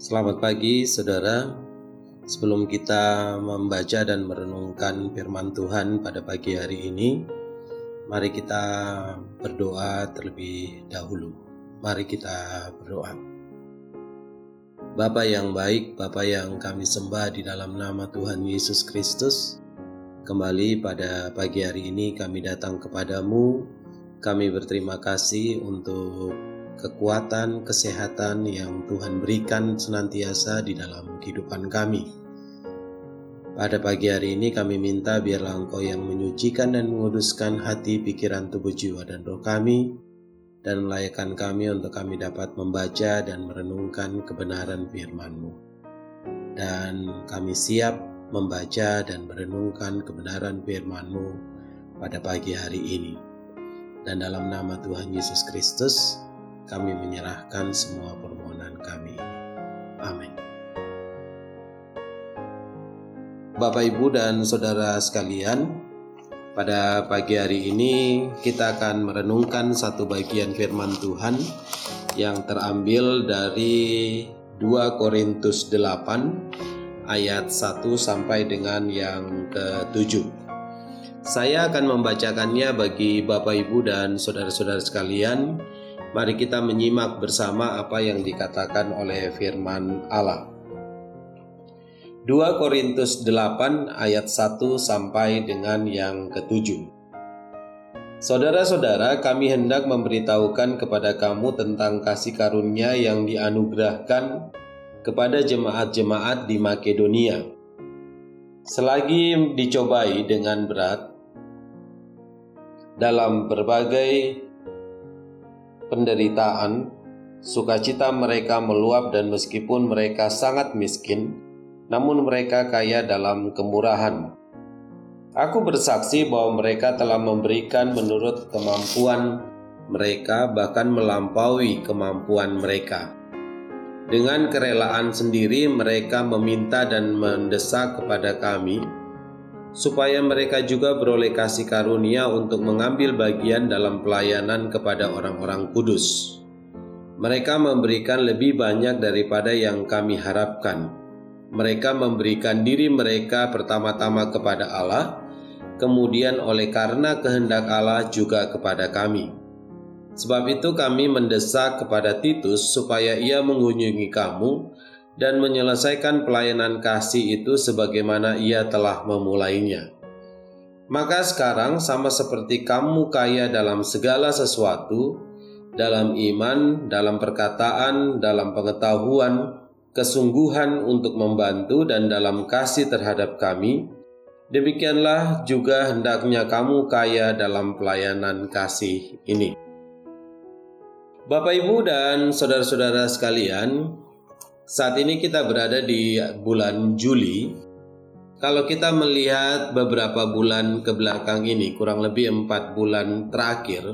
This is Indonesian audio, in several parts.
Selamat pagi, saudara. Sebelum kita membaca dan merenungkan firman Tuhan pada pagi hari ini, mari kita berdoa terlebih dahulu. Mari kita berdoa. Bapa yang baik, Bapa yang kami sembah di dalam nama Tuhan Yesus Kristus, kembali pada pagi hari ini kami datang kepadamu. Kami berterima kasih untuk kekuatan, kesehatan yang Tuhan berikan senantiasa di dalam kehidupan kami. Pada pagi hari ini kami minta biarlah Engkau yang menyucikan dan menguduskan hati, pikiran, tubuh, jiwa, dan roh kami, dan melayakkan kami untuk kami dapat membaca dan merenungkan kebenaran firman-Mu. Dan kami siap membaca dan merenungkan kebenaran firman-Mu pada pagi hari ini. Dan dalam nama Tuhan Yesus Kristus, kami menyerahkan semua permohonan kami. Amin. Bapak, Ibu, dan saudara sekalian, pada pagi hari ini kita akan merenungkan satu bagian firman Tuhan yang terambil dari 2 Korintus 8 ayat 1 sampai dengan yang ke-7. Saya akan membacakannya bagi Bapak Ibu dan saudara-saudara sekalian Mari kita menyimak bersama apa yang dikatakan oleh firman Allah. 2 Korintus 8 ayat 1 sampai dengan yang ketujuh. Saudara-saudara, kami hendak memberitahukan kepada kamu tentang kasih karunia yang dianugerahkan kepada jemaat-jemaat di Makedonia. Selagi dicobai dengan berat dalam berbagai penderitaan, sukacita mereka meluap dan meskipun mereka sangat miskin, namun mereka kaya dalam kemurahan. Aku bersaksi bahwa mereka telah memberikan menurut kemampuan mereka, bahkan melampaui kemampuan mereka. Dengan kerelaan sendiri, mereka meminta dan mendesak kepada kami supaya mereka juga beroleh kasih karunia untuk mengambil bagian dalam pelayanan kepada orang-orang kudus. Mereka memberikan lebih banyak daripada yang kami harapkan. Mereka memberikan diri mereka pertama-tama kepada Allah, kemudian oleh karena kehendak Allah juga kepada kami. Sebab itu kami mendesak kepada Titus supaya ia mengunjungi kamu dan menyelesaikan pelayanan kasih itu sebagaimana ia telah memulainya. Maka sekarang sama seperti kamu kaya dalam segala sesuatu, dalam iman, dalam perkataan, dalam pengetahuan, kesungguhan untuk membantu dan dalam kasih terhadap kami, demikianlah juga hendaknya kamu kaya dalam pelayanan kasih ini. Bapak, Ibu, dan saudara-saudara sekalian, saat ini kita berada di bulan Juli. Kalau kita melihat beberapa bulan ke belakang ini, kurang lebih empat bulan terakhir,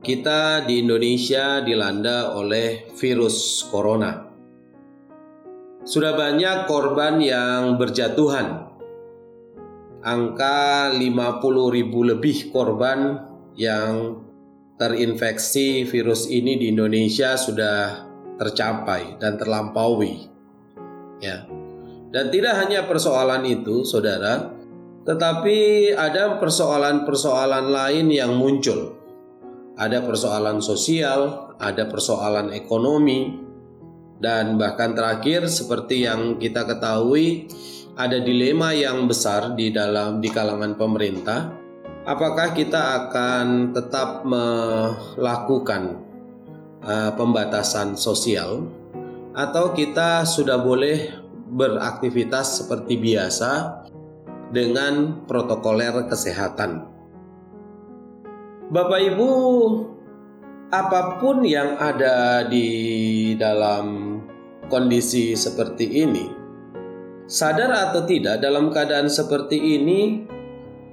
kita di Indonesia dilanda oleh virus corona. Sudah banyak korban yang berjatuhan. Angka 50 ribu lebih korban yang terinfeksi virus ini di Indonesia sudah tercapai dan terlampaui. Ya. Dan tidak hanya persoalan itu, Saudara, tetapi ada persoalan-persoalan lain yang muncul. Ada persoalan sosial, ada persoalan ekonomi, dan bahkan terakhir seperti yang kita ketahui ada dilema yang besar di dalam di kalangan pemerintah apakah kita akan tetap melakukan uh, pembatasan sosial atau kita sudah boleh beraktivitas seperti biasa dengan protokoler kesehatan. Bapak Ibu, apa pun yang ada di dalam kondisi seperti ini, sadar atau tidak dalam keadaan seperti ini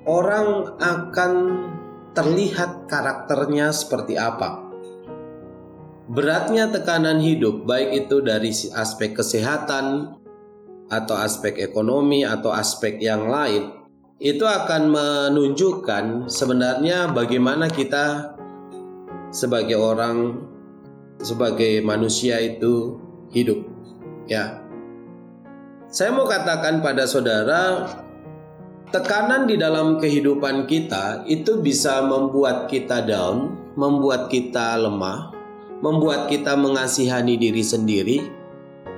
orang akan terlihat karakternya seperti apa beratnya tekanan hidup, baik itu dari aspek kesehatan atau aspek ekonomi atau aspek yang lain, itu akan menunjukkan sebenarnya bagaimana kita sebagai orang, sebagai manusia itu hidup. Ya. Saya mau katakan pada saudara, tekanan di dalam kehidupan kita itu bisa membuat kita down, membuat kita lemah, membuat kita mengasihani diri sendiri,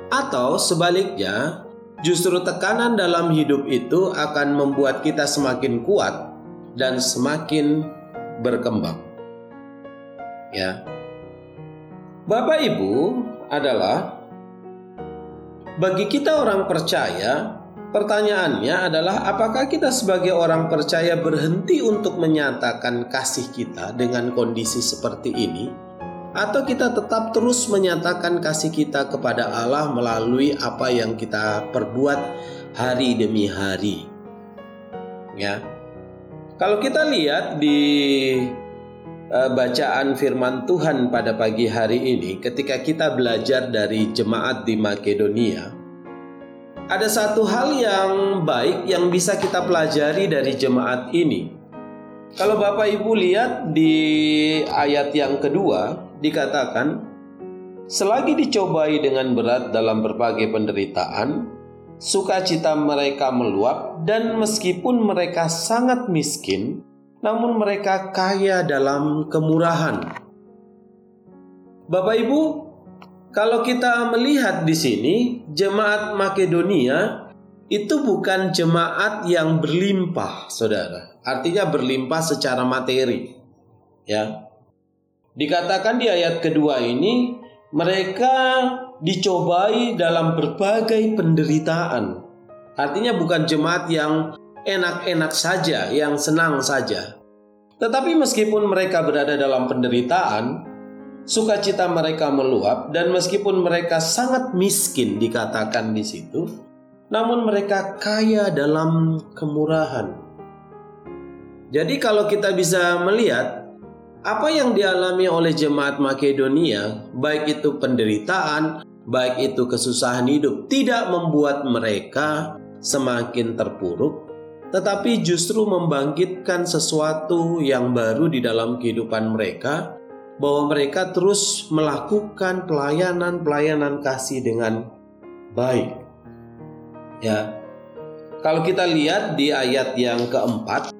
atau sebaliknya, justru tekanan dalam hidup itu akan membuat kita semakin kuat dan semakin berkembang. Ya. Bapak Ibu adalah bagi kita orang percaya, pertanyaannya adalah apakah kita sebagai orang percaya berhenti untuk menyatakan kasih kita dengan kondisi seperti ini? Atau kita tetap terus menyatakan kasih kita kepada Allah melalui apa yang kita perbuat hari demi hari? Ya. Kalau kita lihat di uh, bacaan firman Tuhan pada pagi hari ini ketika kita belajar dari jemaat di Makedonia ada satu hal yang baik yang bisa kita pelajari dari jemaat ini. Kalau Bapak Ibu lihat di ayat yang kedua dikatakan selagi dicobai dengan berat dalam berbagai penderitaan sukacita mereka meluap dan meskipun mereka sangat miskin namun mereka kaya dalam kemurahan. Bapak Ibu, kalau kita melihat di sini, jemaat Makedonia itu bukan jemaat yang berlimpah, Saudara. Artinya berlimpah secara materi. Ya. Dikatakan di ayat kedua ini, mereka dicobai dalam berbagai penderitaan. Artinya bukan jemaat yang enak-enak saja, yang senang saja. Tetapi meskipun mereka berada dalam penderitaan, sukacita mereka meluap dan meskipun mereka sangat miskin dikatakan di situ, namun mereka kaya dalam kemurahan. Jadi kalau kita bisa melihat apa yang dialami oleh jemaat Makedonia, baik itu penderitaan, baik itu kesusahan hidup, tidak membuat mereka semakin terpuruk, tetapi justru membangkitkan sesuatu yang baru di dalam kehidupan mereka, bahwa mereka terus melakukan pelayanan-pelayanan kasih dengan baik. Ya, kalau kita lihat di ayat yang keempat,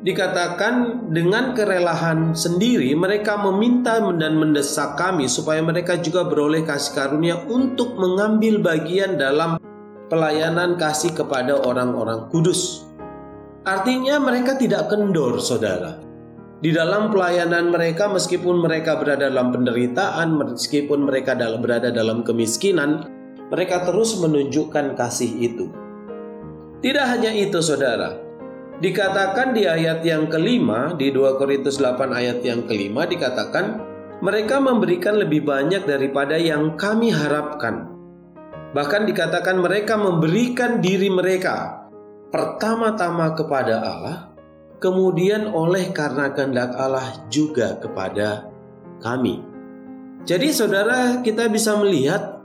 dikatakan dengan kerelahan sendiri mereka meminta dan mendesak kami supaya mereka juga beroleh kasih karunia untuk mengambil bagian dalam pelayanan kasih kepada orang-orang kudus. Artinya mereka tidak kendor, saudara. Di dalam pelayanan mereka, meskipun mereka berada dalam penderitaan, meskipun mereka berada dalam kemiskinan, mereka terus menunjukkan kasih itu. Tidak hanya itu, saudara. Dikatakan di ayat yang kelima, di 2 Korintus 8 ayat yang kelima, dikatakan, mereka memberikan lebih banyak daripada yang kami harapkan Bahkan dikatakan mereka memberikan diri mereka pertama-tama kepada Allah, kemudian oleh karena kehendak Allah juga kepada kami. Jadi saudara kita bisa melihat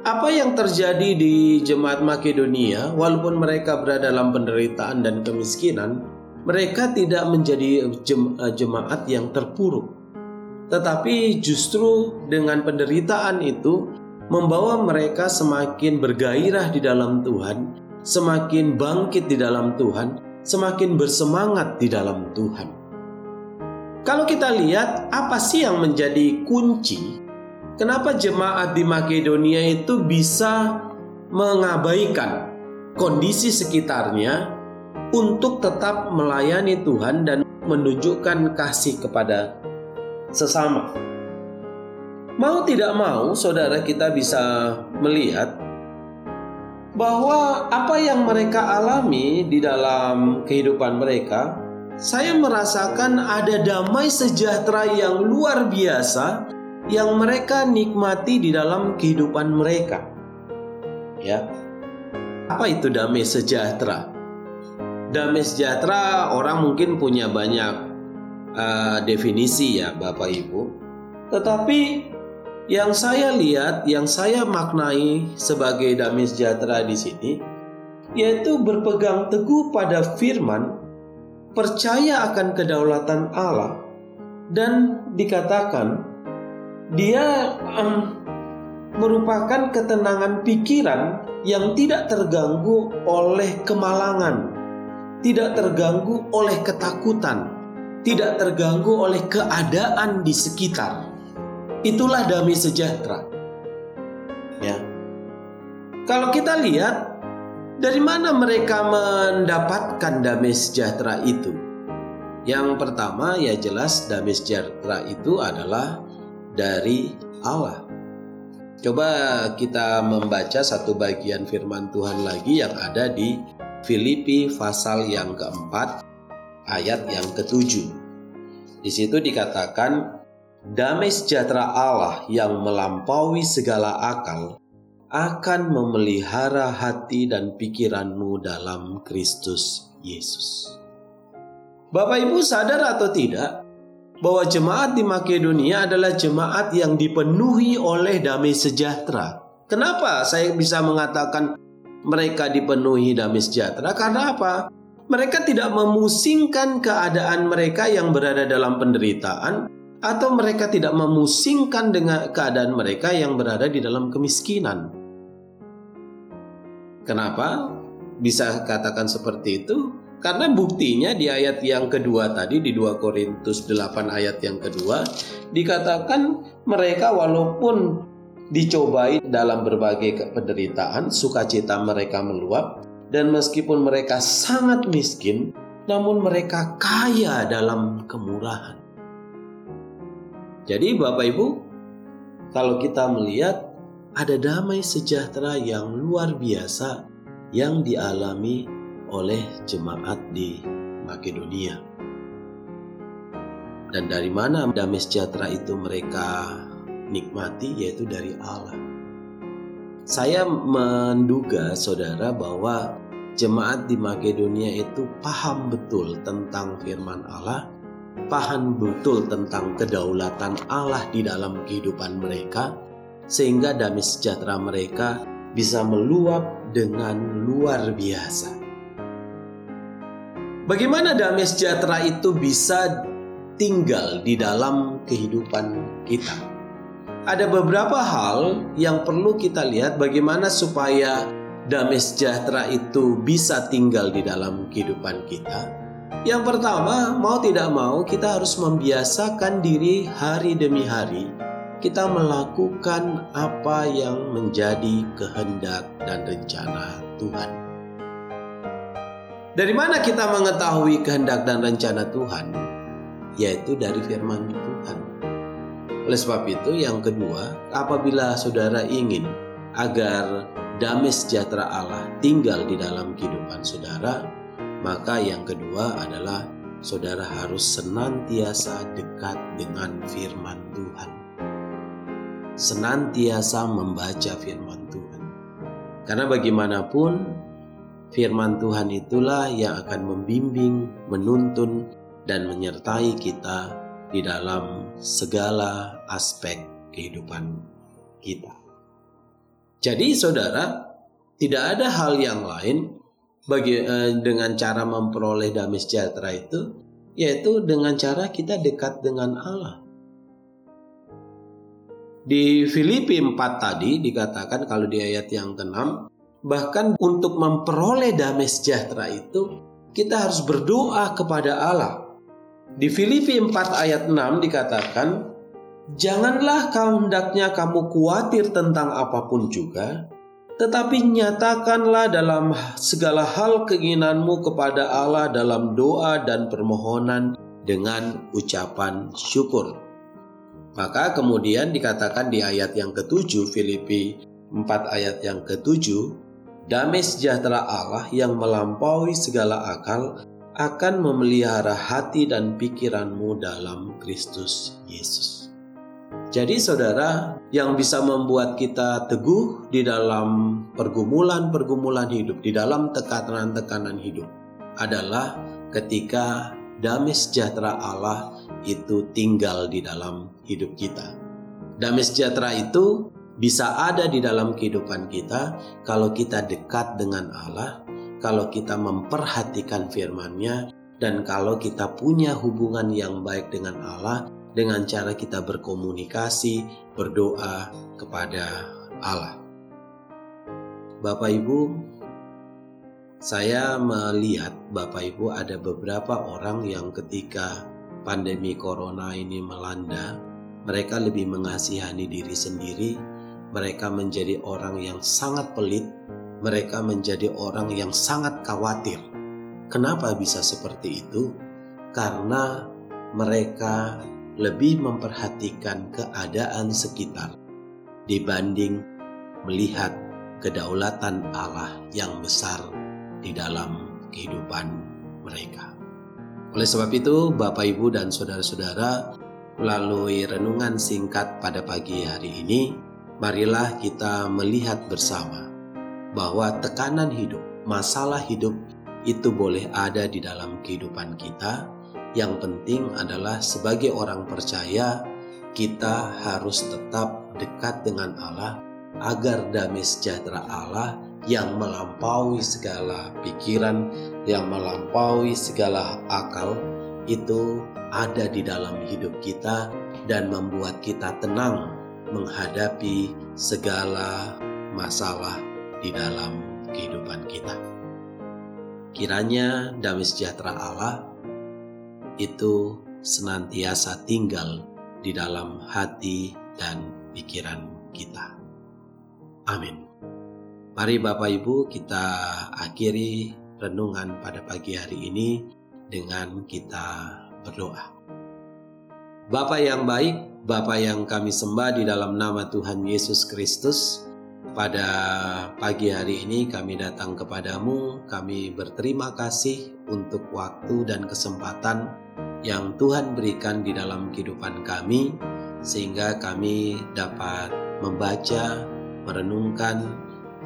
apa yang terjadi di jemaat Makedonia walaupun mereka berada dalam penderitaan dan kemiskinan, mereka tidak menjadi jemaat yang terpuruk. Tetapi justru dengan penderitaan itu membawa mereka semakin bergairah di dalam Tuhan, semakin bangkit di dalam Tuhan, semakin bersemangat di dalam Tuhan. Kalau kita lihat apa sih yang menjadi kunci kenapa jemaat di Makedonia itu bisa mengabaikan kondisi sekitarnya untuk tetap melayani Tuhan dan menunjukkan kasih kepada sesama. Mau tidak mau, saudara kita bisa melihat bahwa apa yang mereka alami di dalam kehidupan mereka, saya merasakan ada damai sejahtera yang luar biasa yang mereka nikmati di dalam kehidupan mereka. Ya. Apa itu damai sejahtera? Damai sejahtera orang mungkin punya banyak uh, definisi ya Bapak Ibu. Tetapi yang saya lihat, yang saya maknai sebagai damai sejahtera di sini, yaitu berpegang teguh pada firman, percaya akan kedaulatan Allah, dan dikatakan dia um, merupakan ketenangan pikiran yang tidak terganggu oleh kemalangan, tidak terganggu oleh ketakutan, tidak terganggu oleh keadaan di sekitar. Itulah damai sejahtera. Ya. Kalau kita lihat dari mana mereka mendapatkan damai sejahtera itu? Yang pertama ya jelas damai sejahtera itu adalah dari Allah. Coba kita membaca satu bagian firman Tuhan lagi yang ada di Filipi pasal yang keempat ayat yang ketujuh. Di situ dikatakan damai sejahtera Allah yang melampaui segala akal akan memelihara hati dan pikiranmu dalam Kristus Yesus. Bapak Ibu sadar atau tidak bahwa jemaat di Makedonia adalah jemaat yang dipenuhi oleh damai sejahtera. Kenapa saya bisa mengatakan mereka dipenuhi damai sejahtera? Karena apa? Mereka tidak memusingkan keadaan mereka yang berada dalam penderitaan atau mereka tidak memusingkan dengan keadaan mereka yang berada di dalam kemiskinan. Kenapa bisa katakan seperti itu? Karena buktinya di ayat yang kedua tadi di 2 Korintus 8 ayat yang kedua dikatakan mereka walaupun dicobai dalam berbagai penderitaan, sukacita mereka meluap dan meskipun mereka sangat miskin, namun mereka kaya dalam kemurahan. Jadi Bapak Ibu, kalau kita melihat ada damai sejahtera yang luar biasa yang dialami oleh jemaat di Makedonia. Dan dari mana damai sejahtera itu mereka nikmati yaitu dari Allah. Saya menduga saudara bahwa jemaat di Makedonia itu paham betul tentang firman Allah, paham betul tentang kedaulatan Allah di dalam kehidupan mereka, sehingga damai sejahtera mereka bisa meluap dengan luar biasa. Bagaimana damai sejahtera itu bisa tinggal di dalam kehidupan kita? Ada beberapa hal yang perlu kita lihat bagaimana supaya damai sejahtera itu bisa tinggal di dalam kehidupan kita. Yang pertama, mau tidak mau kita harus membiasakan diri hari demi hari kita melakukan apa yang menjadi kehendak dan rencana Tuhan. Dari mana kita mengetahui kehendak dan rencana Tuhan? Yaitu dari firman Tuhan. Oleh sebab itu, yang kedua, apabila saudara ingin agar damai sejahtera Allah tinggal di dalam kehidupan saudara, maka yang kedua adalah saudara harus senantiasa dekat dengan firman Tuhan senantiasa membaca firman Tuhan. Karena bagaimanapun firman Tuhan itulah yang akan membimbing, menuntun, dan menyertai kita di dalam segala aspek kehidupan kita. Jadi saudara, tidak ada hal yang lain bagi eh, dengan cara memperoleh damai sejahtera itu yaitu dengan cara kita dekat dengan Allah. Di Filipi 4 tadi dikatakan kalau di ayat yang ke-6 bahkan untuk memperoleh damai sejahtera itu kita harus berdoa kepada Allah. Di Filipi 4 ayat 6 dikatakan Janganlah kau hendaknya kamu khawatir tentang apa pun juga, tetapi nyatakanlah dalam segala hal keinginanmu kepada Allah dalam doa dan permohonan dengan ucapan syukur. Maka kemudian dikatakan di ayat yang ketujuh Filipi 4 ayat yang ketujuh damai sejahtera Allah yang melampaui segala akal akan memelihara hati dan pikiranmu dalam Kristus Yesus. Jadi saudara, yang bisa membuat kita teguh di dalam pergumulan-pergumulan hidup, di dalam tekanan-tekanan hidup adalah ketika damai sejahtera Allah itu tinggal di dalam hidup kita. Damai sejahtera itu bisa ada di dalam kehidupan kita kalau kita dekat dengan Allah, kalau kita memperhatikan firman-Nya, dan kalau kita punya hubungan yang baik dengan Allah dengan cara kita berkomunikasi, berdoa kepada Allah. Bapak Ibu, saya melihat Bapak Ibu ada beberapa orang yang ketika pandemi corona ini melanda, mereka lebih mengasihani diri sendiri, mereka menjadi orang yang sangat pelit, mereka menjadi orang yang sangat khawatir. Kenapa bisa seperti itu? Karena mereka lebih memperhatikan keadaan sekitar dibanding melihat kedaulatan Allah yang besar di dalam kehidupan mereka. Oleh sebab itu, Bapak, Ibu, dan saudara-saudara, melalui renungan singkat pada pagi hari ini, marilah kita melihat bersama bahwa tekanan hidup, masalah hidup itu boleh ada di dalam kehidupan kita, yang penting adalah sebagai orang percaya, kita harus tetap dekat dengan Allah agar damai sejahtera Allah yang melampaui segala pikiran, yang melampaui segala akal, itu ada di dalam hidup kita dan membuat kita tenang menghadapi segala masalah di dalam kehidupan kita. Kiranya damai sejahtera Allah itu senantiasa tinggal di dalam hati dan pikiran kita. Amin. Mari Bapak Ibu kita akhiri renungan pada pagi hari ini dengan kita berdoa. Bapak yang baik, Bapak yang kami sembah di dalam nama Tuhan Yesus Kristus, pada pagi hari ini kami datang kepadamu, kami berterima kasih untuk waktu dan kesempatan yang Tuhan berikan di dalam kehidupan kami, sehingga kami dapat membaca, merenungkan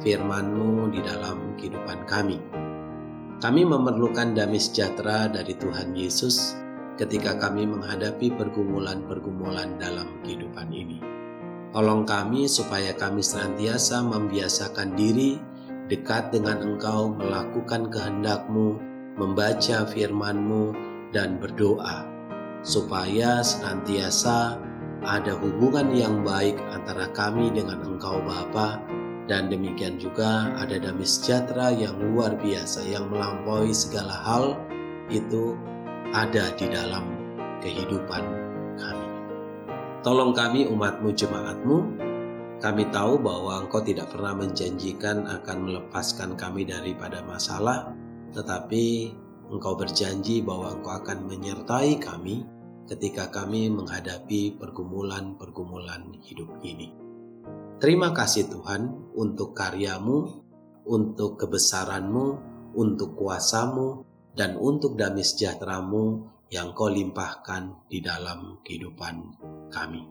firman-Mu di dalam kehidupan kami. Kami memerlukan damai sejahtera dari Tuhan Yesus ketika kami menghadapi pergumulan-pergumulan dalam kehidupan ini. Tolong kami supaya kami senantiasa membiasakan diri dekat dengan Engkau, melakukan kehendak-Mu, membaca firman-Mu, dan berdoa, supaya senantiasa ada hubungan yang baik antara kami dengan Engkau Bapa, dan demikian juga ada damai sejahtera yang luar biasa yang melampaui segala hal itu ada di dalam kehidupan Tolong kami umatmu jemaatmu, kami tahu bahwa engkau tidak pernah menjanjikan akan melepaskan kami daripada masalah, tetapi engkau berjanji bahwa engkau akan menyertai kami ketika kami menghadapi pergumulan-pergumulan hidup ini. Terima kasih Tuhan untuk karyamu, untuk kebesaranmu, untuk kuasamu, dan untuk damai sejahteramu yang kau limpahkan di dalam kehidupan kami.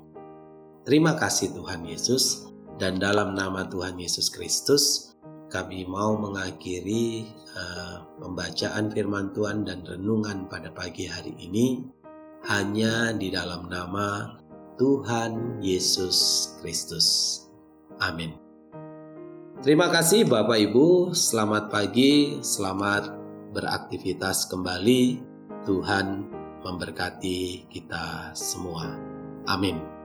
Terima kasih Tuhan Yesus, dan dalam nama Tuhan Yesus Kristus, kami mau mengakhiri uh, pembacaan firman Tuhan dan renungan pada pagi hari ini hanya di dalam nama Tuhan Yesus Kristus. Amin. Terima kasih Bapak Ibu, selamat pagi, selamat beraktivitas kembali. Tuhan memberkati kita semua. Amin.